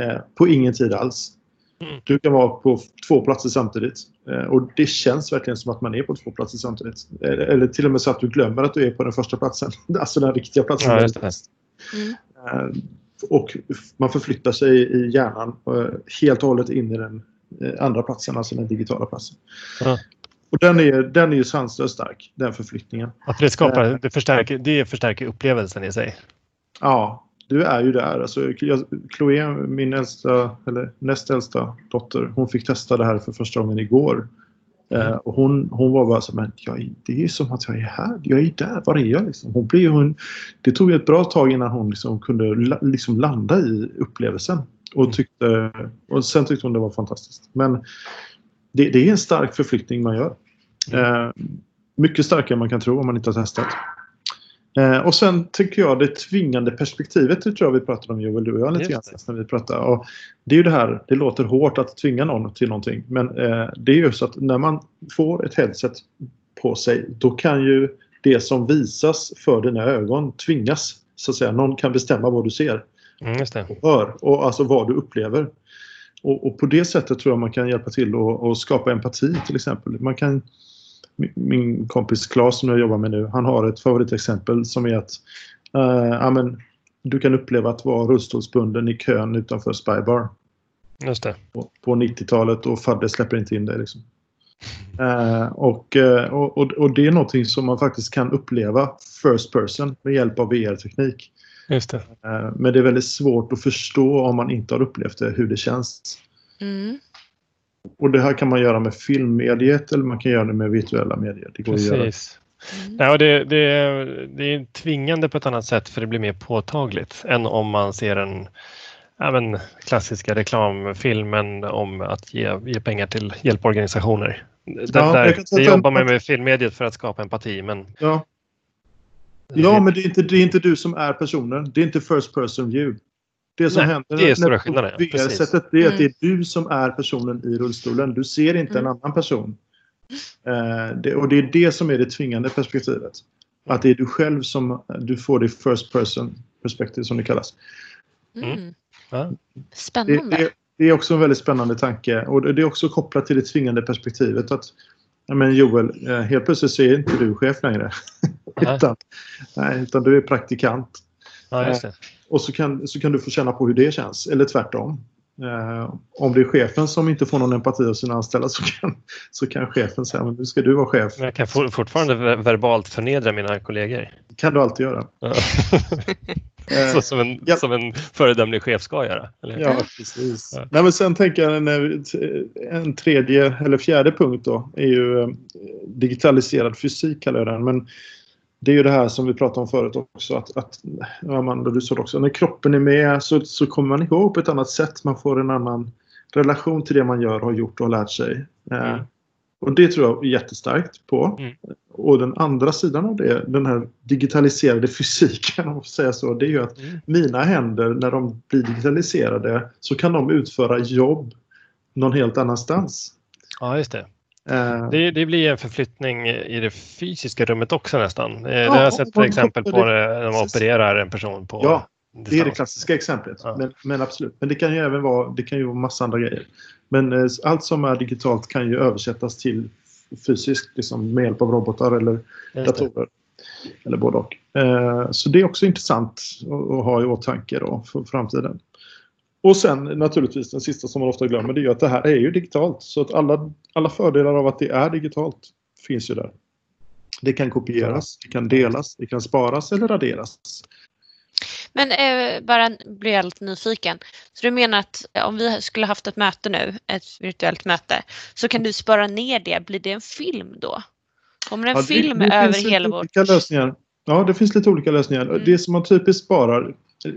Eh, på ingen tid alls. Mm. Du kan vara på två platser samtidigt. Eh, och det känns verkligen som att man är på två platser samtidigt. Eh, eller till och med så att du glömmer att du är på den första platsen. Alltså den riktiga platsen. Ja, mm. Och man förflyttar sig i hjärnan helt och hållet in i den andra platsen, alltså den digitala platsen. Ja. Och den är, den är ju sanslöst stark, den förflyttningen. Att det, skapar, det, förstärker, det förstärker upplevelsen i sig. Ja, du är ju där. Alltså, Chloé, min äldsta, eller näst äldsta dotter, hon fick testa det här för första gången igår. Mm. Eh, och hon, hon var bara så men jag, det är som att jag är här, jag är där, var är jag? Liksom? Hon blev, hon, det tog ett bra tag innan hon liksom kunde liksom landa i upplevelsen. Och, mm. tyckte, och sen tyckte hon det var fantastiskt. Men det, det är en stark förflyttning man gör. Mm. Eh, mycket starkare än man kan tro om man inte har testat. Eh, och sen tycker jag det tvingande perspektivet, det tror jag vi pratade om Joel, du och jag lite grann när vi pratade. Och det är ju det här, det låter hårt att tvinga någon till någonting. Men eh, det är ju så att när man får ett headset på sig, då kan ju det som visas för dina ögon tvingas. Så att säga. Någon kan bestämma vad du ser. Mm. Och hör och alltså vad du upplever. Och, och, på det sättet tror jag man kan hjälpa till och, skapa empati till exempel. Man kan min kompis Claes som jag jobbar med nu, han har ett favoritexempel som är att uh, amen, du kan uppleva att vara rullstolsbunden i kön utanför Spybar. Just det. På, på 90-talet och Fadde släpper inte in dig. Liksom. Uh, och, uh, och, och, det är någonting som man faktiskt kan uppleva first person med hjälp av VR-teknik. Just det. Uh, men det är väldigt svårt att förstå om man inte har upplevt det, hur det känns. Mm. Och det här kan man göra med filmmediet eller man kan göra det med virtuella medier. Det går Precis. Mm. Ja, det, det, det är tvingande på ett annat sätt för det blir mer påtagligt än om man ser en ja, men, klassiska reklamfilmen om att ge, ge pengar till hjälporganisationer. Det, Ja, där, det jobbar man med filmmediet för att skapa empati men Ja. Ja, men det är, inte, det är inte du som är personen. Det är inte first person view. Det som Nej, händer det är stora skillnader, på precis. VR-sättet det är att det Mm. är du som är personen i rullstolen. Du ser inte en Mm. annan person. Eh, det, och det är det som är det tvingande perspektivet. Att det är du själv som du får det first person perspektiv som det kallas. Mm. Det, Spännande. det, det är också en väldigt spännande tanke och det det är också kopplat till det tvingande perspektivet att men Joel, eh, helt plötsligt så är inte du chef längre. Nej. utan, nej, utan du är praktikant. ja just det. Och så kan, så kan du få känna på hur det känns, eller tvärtom. Eh, om det är chefen som inte får någon empati av sina anställda så kan, så kan chefen säga men nu ska du vara chef. Men jag kan for, fortfarande ver- verbalt förnedra mina kollegor. Det kan du alltid göra. Ja. Eh, Så som en, ja. som en föredömlig chef ska göra. Eller? Ja, precis. Ja. Nej, men sen tänker jag en, en tredje eller fjärde punkt då är ju eh, digitaliserad fysik kallar jag den. Men det är ju det här som vi pratade om förut också att, att Amanda, du sa det också, när kroppen är med så, så kommer man ihåg på ett annat sätt. Man får en annan relation till det man gör, har gjort och har lärt sig. Eh, Mm. Och det tror jag är jättestarkt på. Mm. Och den andra sidan av det, den här digitaliserade fysiken om man får säga så, det är ju att Mm. mina händer när de blir digitaliserade så kan de utföra jobb någon helt annanstans. Ja, just det. Eh, det. Det blir en förflyttning i det fysiska rummet också nästan. Eh, det Ja, har jag sett exempel på när man opererar en person på Ja, det är det klassiska exemplet. Ja. Men, men absolut. Men det kan ju även vara, det kan ju vara massa andra grejer. Men eh, allt som är digitalt kan ju översättas till fysiskt liksom, med hjälp av robotar eller datorer. Eller både och. Eh, så det är också intressant att, att ha i åtanke då för framtiden. Och sen naturligtvis den sista som man ofta glömmer det är ju att det här är ju digitalt. Så att alla, alla fördelar av att det är digitalt finns ju där. Det kan kopieras, det kan delas, det kan sparas eller raderas. Men eh, bara blir jag lite nyfiken. Så du menar att eh, om vi skulle haft ett möte nu, ett virtuellt möte, så kan du spara ner det. Blir det en film då? Kommer en Ja, det- film det över hela vårt... lösningar. Ja, det finns lite olika lösningar. Mm. Det som man typiskt sparar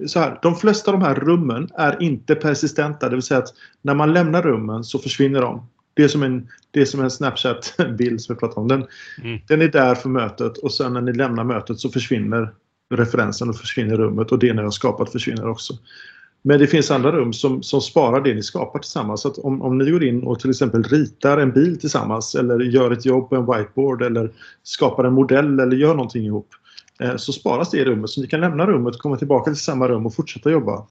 så här, de flesta av de här rummen är inte persistenta, det vill säga att när man lämnar rummen så försvinner de. Det är som en, det är som en Snapchat-bild som vi pratade om. Den, Mm. den är där för mötet och sen när ni lämnar mötet så försvinner referensen och försvinner rummet och det ni har skapat försvinner också. Men det finns andra rum som, som sparar det ni skapar tillsammans. Så om, om ni går in och till exempel ritar en bil tillsammans eller gör ett jobb på en whiteboard eller skapar en modell eller gör någonting ihop så sparas det i rummet. Så ni kan lämna rummet, komma tillbaka till samma rum och fortsätta jobba.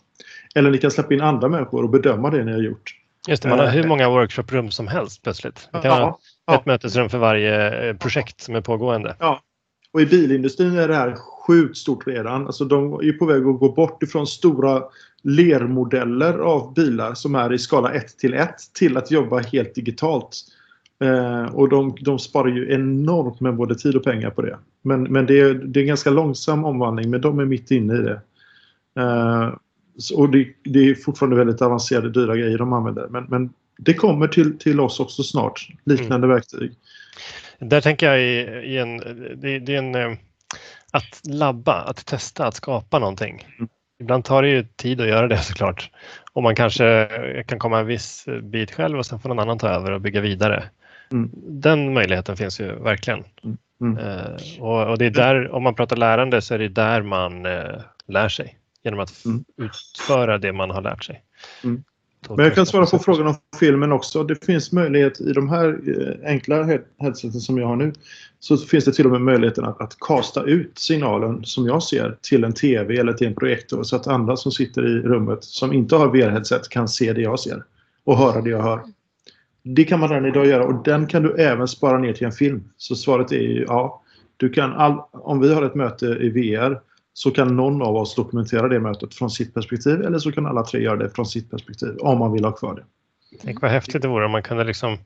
Eller ni kan släppa in andra människor och bedöma det ni har gjort. Just det, man har hur många workshoprum som helst plötsligt. Det kan Ja, ja. ett mötesrum för varje eh, projekt som är pågående. Och i bilindustrin är det här sjukt stort redan. Alltså de är på väg att gå bort ifrån stora lermodeller av bilar som är i skala 1 till 1 till att jobba helt digitalt. Eh, och de, de sparar ju enormt med både tid och pengar på det. Men, men det, är, det är en ganska långsam omvandling, men de är mitt inne i det. Eh, och det, det är fortfarande väldigt avancerade, dyra grejer de använder. Men, men det kommer till, till oss också snart, liknande verktyg. Där tänker jag i, i en, det, det är en, eh, att labba, att testa, att skapa någonting. Mm. Ibland tar det ju tid att göra det såklart. Och man kanske kan komma en viss bit själv och sen får någon annan ta över och bygga vidare. Mm. Den möjligheten finns ju verkligen. Mm. Eh, och, och det är där, om man pratar lärande så är det där man eh, lär sig. Genom att Mm. utföra det man har lärt sig. Mm. Men jag kan svara på frågan om filmen också. Det finns möjlighet i de här eh, enkla head- headseten som jag har nu. Så finns det till och med möjligheten att, att kasta ut signalen som jag ser till en TV eller till en projektor så att andra som sitter i rummet som inte har VR-headset kan se det jag ser och höra det jag hör. Det kan man redan idag göra och den kan du även spara ner till en film. Så svaret är ju ja. Du kan all, om vi har ett möte i VR så kan någon av oss dokumentera det mötet från sitt perspektiv eller så kan alla tre göra det från sitt perspektiv om man vill ha kvar det. Tänk vad häftigt det vore om man kunde, liksom,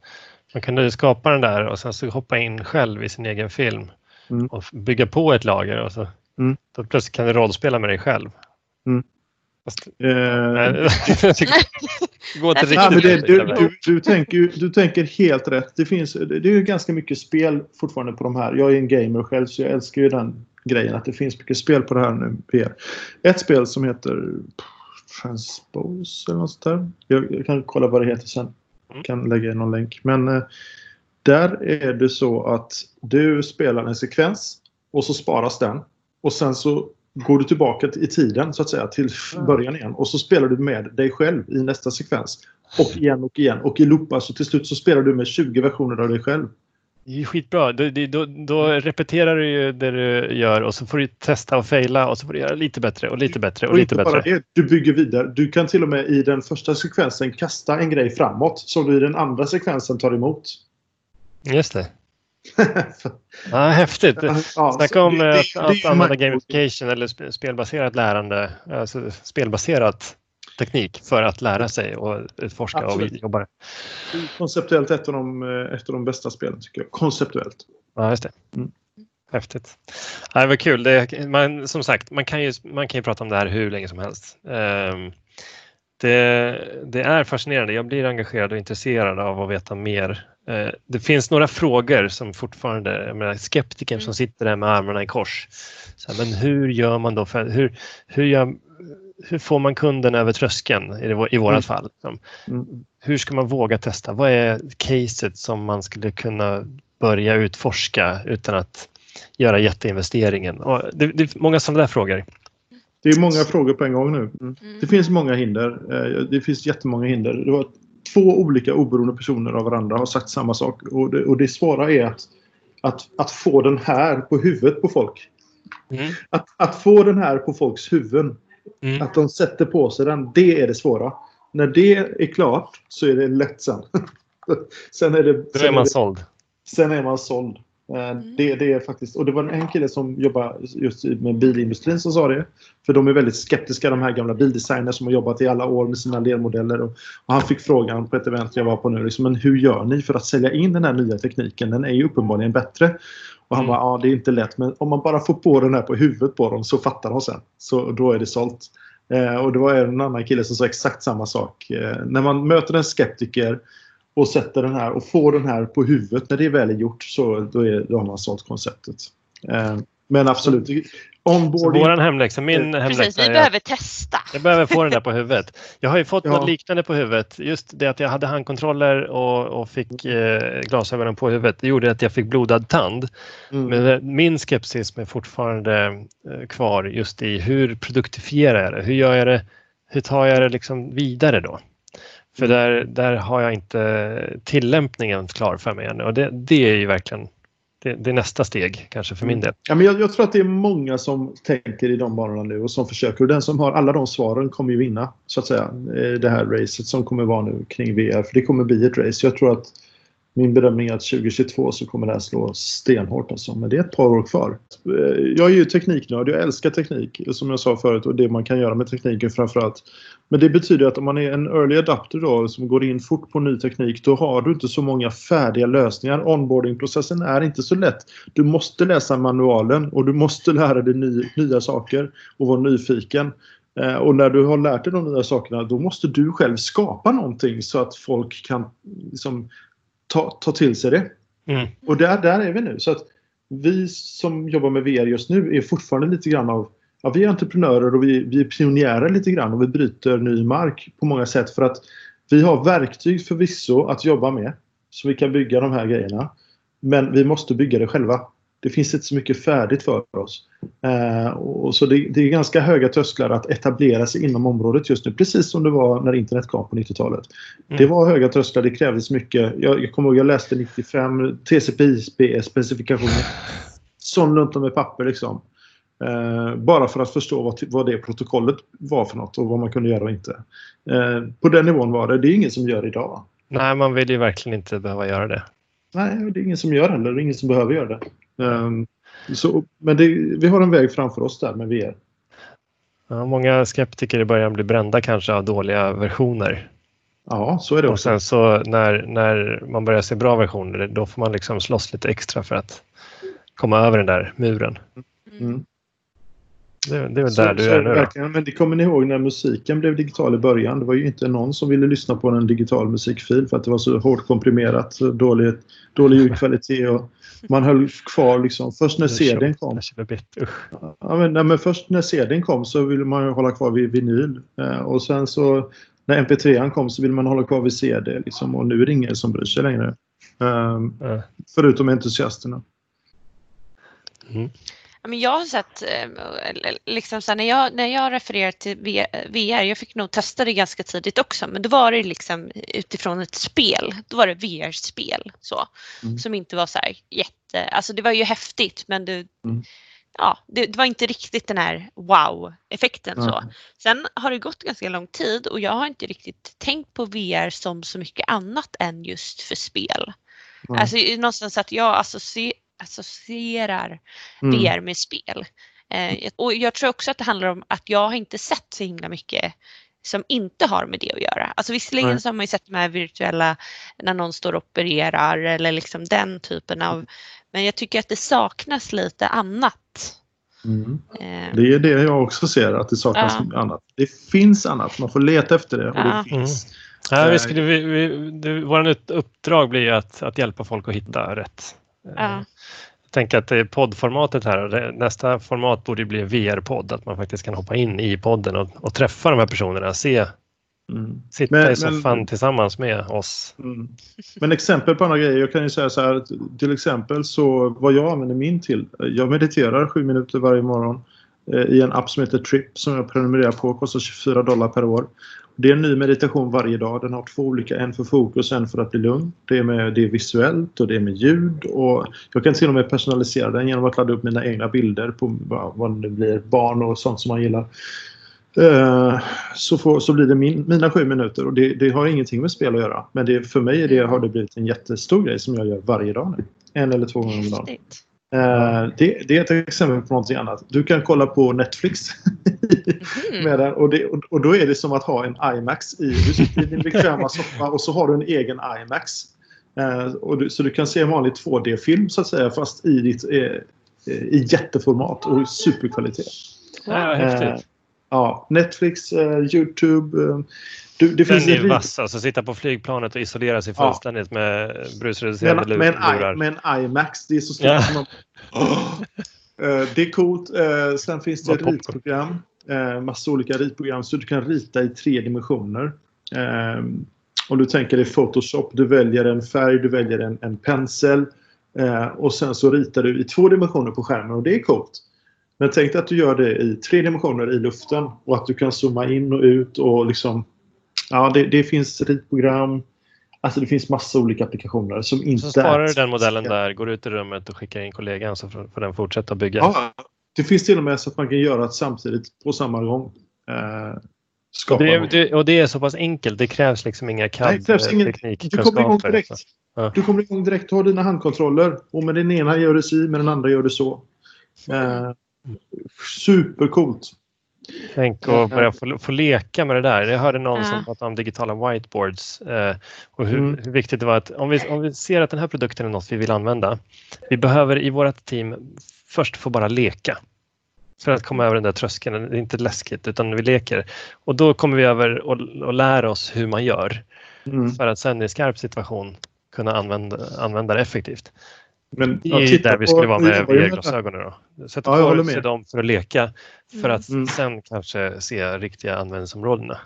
man kunde skapa den där och sen så hoppa in själv i sin egen film Mm. och bygga på ett lager och så Mm. då plötsligt kan du rollspela med dig själv. Mm. Fast, Eh, nej, gå till det, riktigt. du, du, du, tänker, du tänker helt rätt. Det, finns, det är ju ganska mycket spel fortfarande på de här. Jag är en gamer själv så jag älskar ju den grejen att det finns mycket spel på det här nu. VR. Ett spel som heter Transpose eller något sånt där. Jag, jag kan kolla vad det heter sen. Jag kan lägga in någon länk. Men eh, där är det så att du spelar en sekvens och så sparas den. Och sen så går du tillbaka i tiden så att säga till början igen och så spelar du med dig själv i nästa sekvens. Och igen och igen och i loopar så till slut så spelar du med 20 versioner av dig själv. Det är skitbra. Då, då, då repeterar du ju det du gör och så får du testa och fejla och så får du göra lite bättre och lite bättre och Och lite bättre. det, du bygger vidare. Du kan till och med i den första sekvensen kasta en grej framåt som du i den andra sekvensen tar emot. Just det. Ja, häftigt. Ja, Snacka om det- eh, det- att, att använda gamification eller sp- spelbaserat lärande, alltså spelbaserat teknik för att lära sig och forska och Absolut. jobba. Konceptuellt ett av, de, eh, ett av de bästa spelen tycker jag. Konceptuellt. Ja, just det. Mm. Häftigt. Ja, det var kul. Det, man, som sagt, man kan, ju, man kan ju prata om det här hur länge som helst. Ehm, det, det är fascinerande. Jag blir engagerad och intresserad av att veta mer. Eh, det finns några frågor som fortfarande, jag menar, skeptiker som sitter där med armarna i kors. Så här, men hur gör man då? För, hur, hur, gör, hur får man kunden över tröskeln i, det, i vårat Mm. fall? Mm. Hur ska man våga testa? Vad är caset som man skulle kunna börja utforska utan att göra jätteinvesteringen? Och det, det är många sådana där frågor. Det är många frågor på en gång nu. Mm. Mm. Det finns många hinder. Eh, Det finns jättemånga hinder. Det var två olika oberoende personer av varandra har sagt samma sak. Och det, och det svåra är att, att, att få den här på huvudet på folk. Mm. Att, att få den här på folks huvuden. Mm. Att de sätter på sig den. Det är det svåra. När det är klart så är det lätt sen. sen är det, Då är man såld. sen är man såld. Eh, Det, det är faktiskt, och det var en kille som jobbar just med bilindustrin som sa det. För de är väldigt skeptiska, de här gamla bildesigners som har jobbat i alla år med sina lermodeller. Och, och han fick frågan på ett event jag var på nu, liksom, men hur gör ni för att sälja in den här nya tekniken? Den är ju uppenbarligen bättre. Och han Mm. bara, ja det är inte lätt, men om man bara får på den här på huvudet på dem så fattar de sen. Så då är det sålt. Eh, och det var en annan kille som sa exakt samma sak. Eh, när man möter en skeptiker och sätter den här och får den här på huvudet när det är väl är gjort så då, är, då har man sålt konceptet. Eh, men absolut, Så onboarding. våran hemläxa, min Precis, hemläxa vi är behöver testa. Jag behöver få den där på huvudet. Jag har ju fått Ja. något liknande på huvudet. Just det att jag hade handkontroller och, och fick eh, glasögonen på huvudet. Det gjorde att jag fick blodad tand. Mm. Men eh, min skepsis är fortfarande eh, kvar just i hur produktifierar jag det? Hur gör jag det? Hur tar jag det liksom vidare då? För där, där har jag inte tillämpningen klar för mig ännu och det, det är ju verkligen det, det är nästa steg kanske för min Mm. del. Ja, men jag, jag tror att det är många som tänker i de banorna nu och som försöker. Och den som har alla de svaren kommer ju vinna, så att säga. eh, Det här racet som kommer vara nu kring VR. För det kommer bli ett race. Jag tror att min bedömning är att 2022 så kommer det här slå stenhårt. Alltså. Men det är ett par år kvar. Eh, Jag är ju tekniknörd. Jag älskar teknik, som jag sa förut. Och det man kan göra med tekniken framförallt. Men det betyder att om man är en early adapter då, som går in fort på ny teknik, då har du inte så många färdiga lösningar. Onboardingprocessen är inte så lätt. Du måste läsa manualen och du måste lära dig ny, nya saker och vara nyfiken. Eh, och när du har lärt dig de nya sakerna, då måste du själv skapa någonting så att folk kan liksom, ta, ta till sig det. Mm. Och där, där är vi nu. Så att vi som jobbar med VR just nu är fortfarande lite grann av Ja, vi är entreprenörer och vi, vi är pionjärer lite grann och vi bryter ny mark på många sätt för att vi har verktyg förvisso att jobba med så vi kan bygga de här grejerna. Men vi måste bygga det själva. Det finns inte så mycket färdigt för oss. Eh, och så det, det är ganska höga trösklar att etablera sig inom området just nu. Precis som det var när internet kom på 90-talet. Mm. Det var höga trösklar, det krävdes mycket. Jag, jag kommer ihåg jag läste 95 TCP/IP-specifikationer. Sån runt om med papper liksom. Eh, bara för att förstå vad, vad det protokollet var för något och vad man kunde göra och inte. Eh, på den nivån var det. Det är ingen som gör idag. Nej, man vill ju verkligen inte behöva göra det. Nej, det är ingen som gör heller. Det är ingen som behöver göra det. Um, så, men det, vi har en väg framför oss där med VR. Ja, många skeptiker i början blir brända kanske av dåliga versioner. Ja, så är det Och också. sen så när, när man börjar se bra versioner, då får man liksom slåss lite extra för att komma över den där muren. Mm. Det, det är väl där du är nu då. Men det kommer ni ihåg när musiken blev digital i början. Det var ju inte någon som ville lyssna på en digital musikfil för att det var så hårt komprimerat, dålig, dålig ljudkvalitet och man höll kvar liksom. Först när CDn kom. Ja, men, nej, men först när CDn kom så ville man hålla kvar vid vinyl. Eh, och sen så när MP3 kom så ville man hålla kvar vid CD. Liksom, och nu är det ingen som bryr sig längre. Um, mm. Förutom entusiasterna. Mm. Men jag har sett, eh, liksom så när, jag, när jag refererar till VR, jag fick nog testa det ganska tidigt också, men då var det liksom utifrån ett spel. Då var det VR-spel så, mm. som inte var så här jätte, alltså det var ju häftigt men det, mm. ja, det, det, var inte riktigt den här wow-effekten mm. så. Sen har det gått ganska lång tid och jag har inte riktigt tänkt på VR som så mycket annat än just för spel. Alltså någonstans att jag associerar associerar mm. VR med spel. Eh, och jag tror också att det handlar om att jag har inte sett så himla mycket som inte har med det att göra. Alltså visserligen Nej. så har man ju sett de här virtuella när någon står och opererar eller liksom den typen av, men jag tycker att det saknas lite annat. Mm. Eh. Det är det jag också ser, att det saknas ja. annat. Det finns annat, man får leta efter det och ja. det finns. Mm. Ja, vi skulle, vi, vi, vårt uppdrag blir att, att hjälpa folk att hitta rätt. Ja. Jag tänker att det är poddformatet här nästa format borde bli VR-podd, att man faktiskt kan hoppa in i podden och, och träffa de här personerna, se Mm. Sitta men, i soffan men, tillsammans med oss. Mm. Men exempel på andra grejer. Jag kan ju säga så här. Till exempel så vad jag använder min till. Jag mediterar sju minuter varje morgon eh, i en app som heter Trip som jag prenumererar på. Kostar 24 dollar per år. Det är en ny meditation varje dag. Den har två olika, en för fokus och en för att bli lugn. Det är, med, det är visuellt och det är med ljud. Och jag kan till och med personalisera den genom att ladda upp mina egna bilder på vad det blir, barn och sånt som man gillar. Eh, så, får, så blir det min, mina sju minuter och det, det, har ingenting med spel att göra. Men det, för mig det, har det blivit en jättestor grej som jag gör varje dag nu. En eller två gånger om dagen. Häftigt det, det, är ett exempel på någonting annat. Du kan kolla på Netflix mm. med den, och, det, och, och, då är det som att ha en IMAX i. Du sitter i din bekväma soffa och så har du en egen IMAX. Och du, så du kan se en vanlig 2D-film så att säga fast i, ditt, uh, i jätteformat och superkvalitet. Ja, häftigt. Ja, Netflix, Youtube. Du, det finns Den är vass, alltså sitta på flygplanet och isolera sig fullständigt ja. med brusreducerande lurar. Med en IMAX, det är så stort ja. som man... oh. Det är coolt. Eh, sen finns det ritprogram. Eh, massa olika ritprogram så du kan rita i tre dimensioner. Om du tänker dig Photoshop, du väljer en färg, du väljer en, en pensel och sen så ritar du i två dimensioner på skärmen och det är coolt. Men tänk dig att du gör det i tre dimensioner i luften och att du kan zooma in och ut och liksom Ja, det, det finns ritprogram. Alltså det finns massa olika applikationer som inte... Så sparar du den modellen där, går ut i rummet och skickar in kollegan så får den fortsätta bygga. Ja, det finns till och med så att man kan göra det samtidigt på samma gång. Eh, och, det, det, och det är så pass enkelt, det krävs liksom inga CAD-teknik. Du kommer igång direkt. Ja. Du kommer igång direkt, du har dina handkontroller och med den ena gör du si, med den andra gör du så. Eh, supercoolt. Tänk att börja få, få leka med det där. Jag hörde någon ja. som pratade om digitala whiteboards eh, och hur, mm. hur, viktigt det var att om vi, om vi ser att den här produkten är något vi vill använda. Vi behöver i vårt team först få bara leka för att komma över den där tröskeln. Det är inte läskigt utan vi leker och då kommer vi över och, och lär oss hur man gör mm. för att sen i skarp situation kunna använda, använda det effektivt. Men, det är ju där vi skulle vara med VR-glasögonen. Sätta ja, på sig dem för att leka för att mm. sen kanske se riktiga användningsområdena.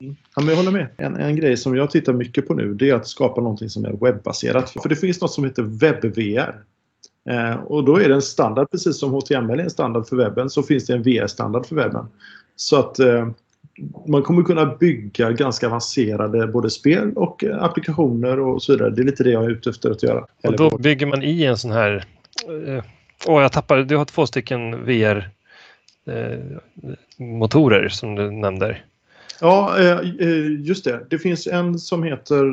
Mm. Ja, men jag håller med. En, en grej som jag tittar mycket på nu det är att skapa någonting som är webbaserat. För det finns något som heter webb-VR. Eh, och då är det en standard, precis som HTML är en standard för webben, så finns det en VR-standard för webben. Så att eh, man kommer kunna bygga ganska avancerade både spel och eh, applikationer och så vidare. Det är lite det jag är ute efter att göra. Och då bygger man i en sån här... Eh, åh, jag tappade. Du har två stycken VR eh, som du nämnde. Ja, just det. Det finns en som heter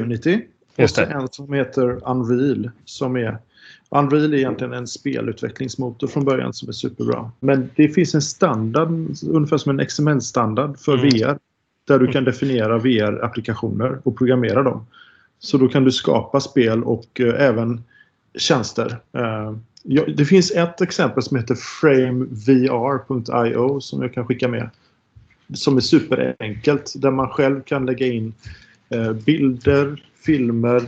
Unity och en som heter Unreal som är Unreal är egentligen en spelutvecklingsmotor från början som är superbra. Men det finns en standard, ungefär som en XML-standard för mm. VR. Där du kan definiera VR-applikationer och programmera dem. Så då kan du skapa spel och uh, även tjänster. Uh, ja, det finns ett exempel som heter framevr.io som jag kan skicka med. Som är superenkelt där man själv kan lägga in eh, bilder, filmer,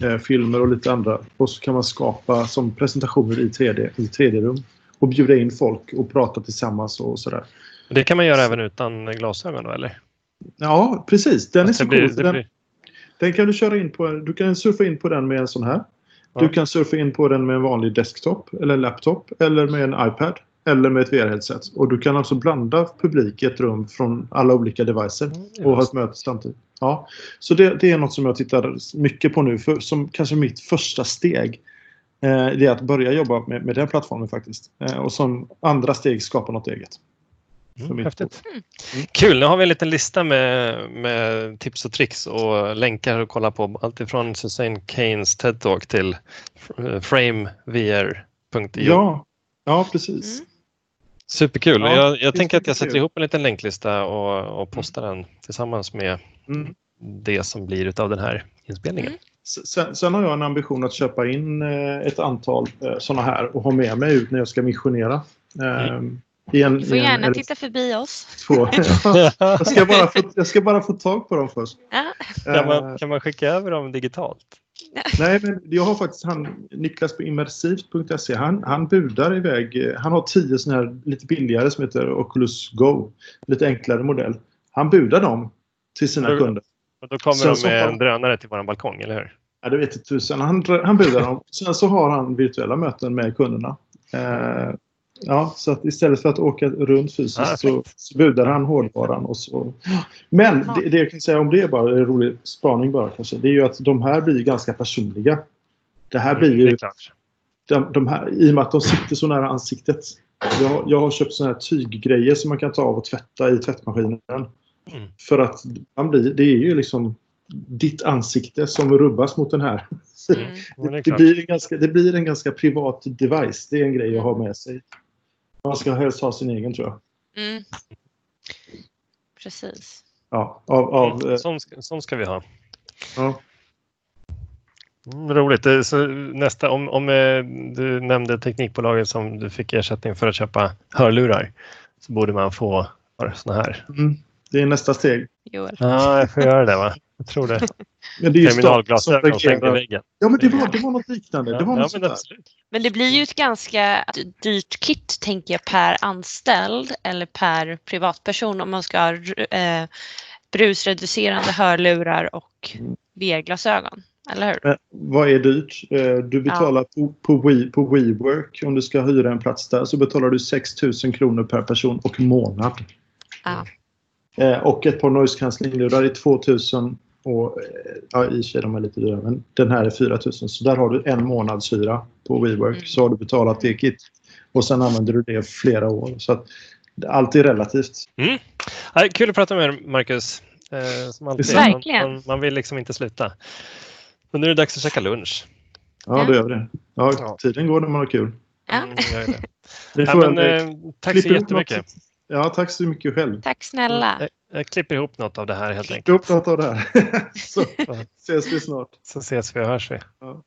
eh, 3D-filmer eh, och lite andra. Och så kan man skapa som presentationer i 3D, i 3D-rum. Och bjuda in folk och prata tillsammans och sådär. Det kan man göra även utan glasögon då eller? Ja, precis. Den är så blir, cool. Den, den, kan du köra in på. Du kan surfa in på den med en sån här. Ja. Du kan surfa in på den med en vanlig desktop eller laptop eller med en iPad eller med ett VR-headset. Och du kan alltså blanda publik i ett rum från alla olika devices mm, och ha ett möte samtidigt. Ja. Så det, det, är något som jag tittar mycket på nu för, som kanske mitt första steg. Eh, det är att börja jobba med, med den plattformen faktiskt. Eh, och som andra steg skapa något eget. Mm, häftigt. Mm. Kul, nu har vi en liten lista med, med tips och tricks och länkar att kolla på. Alltifrån Susanne Keynes TED-talk till framevr.io. Ja, ja precis. Mm. Superkul. Ja, jag, jag tänker att jag sätter ihop en liten länklista och, och postar den tillsammans med mm. det som blir av den här inspelningen. Mm. Sen, sen, har jag en ambition att köpa in eh, ett antal eh, sådana här och ha med mig ut när jag ska missionera. Mm. Ehm, en, du får gärna en, titta förbi oss. Två. jag, ska bara få, jag ska bara få tag på dem först. Ja. Kan, man, kan man skicka över dem digitalt? Nej, men jag har faktiskt han, Niklas på immersivt.se. Han, han budar iväg. Han har tio sådana här lite billigare som heter Oculus Go. Lite enklare modell. Han budar dem till sina då, kunder. Och då kommer Sen de med en drönare till vår balkong, eller hur? Ja, det vet jag tusen. Han, han budar dem. Sen så har han virtuella möten med kunderna. Eh, Ja, så att istället för att åka runt fysiskt ah, så, så budar han hårdvaran. Och så. Men det, det, jag kan säga om det är bara en rolig spaning bara kanske. Det är ju att de här blir ganska personliga. Det här blir ju... De, de här, I och med att de sitter så nära ansiktet. Jag, jag har köpt såna här tyggrejer som man kan ta av och tvätta i tvättmaskinen. Mm. För att man blir, det är ju liksom ditt ansikte som rubbas mot den här. Mm, det, det, blir en ganska, det blir en ganska privat device. Det är en grej att ha med sig. Man ska helst ha sin egen tror jag. Mm. Precis. Ja, av, av, mm, sån, sån ska vi ha. Ja. Mm, roligt. Så nästa, om, om eh, du nämnde teknikbolaget som du fick ersättning för att köpa hörlurar så borde man få såna här. Mm, det är nästa steg. Joel. Ja, jag får göra det va? Jag tror det. Men det är Terminalglasögon och sänka väggen. Ja, men det var, det var något liknande. det var ja, men, men det blir ju ett ganska dyrt kit, tänker jag, per anställd eller per privatperson om man ska ha eh, brusreducerande hörlurar och VR-glasögon. Eller hur? Men, vad är dyrt? Eh, du betalar ja. på, på, We, på WeWork, om du ska hyra en plats där, så betalar du 6 000 kronor per person och månad. Ja. Eh, och ett par noise cancelling-lurar är 2 000 och, eh, ja, i och sig de är lite dyrare, men den här är 4000. Så där har du en månads hyra på WeWork. Mm. Så har du betalat det kit. Och sen använder du det flera år. Så att allt är relativt. Mm. Ja, kul att prata med er, Marcus. Eh, som alltid. Verkligen. Man, man, vill liksom inte sluta. Men nu är det dags att käka lunch. Ja, då gör vi det. Ja, tiden går när man har kul. Ja. Mm, det. det ja, men, eh, tack så jättemycket. Ja, tack så mycket själv. Tack snälla. Jag, jag klipper ihop något av det här helt enkelt. Klipp ihop något av det här. så ses vi snart. Så ses vi och hörs vi. Ja.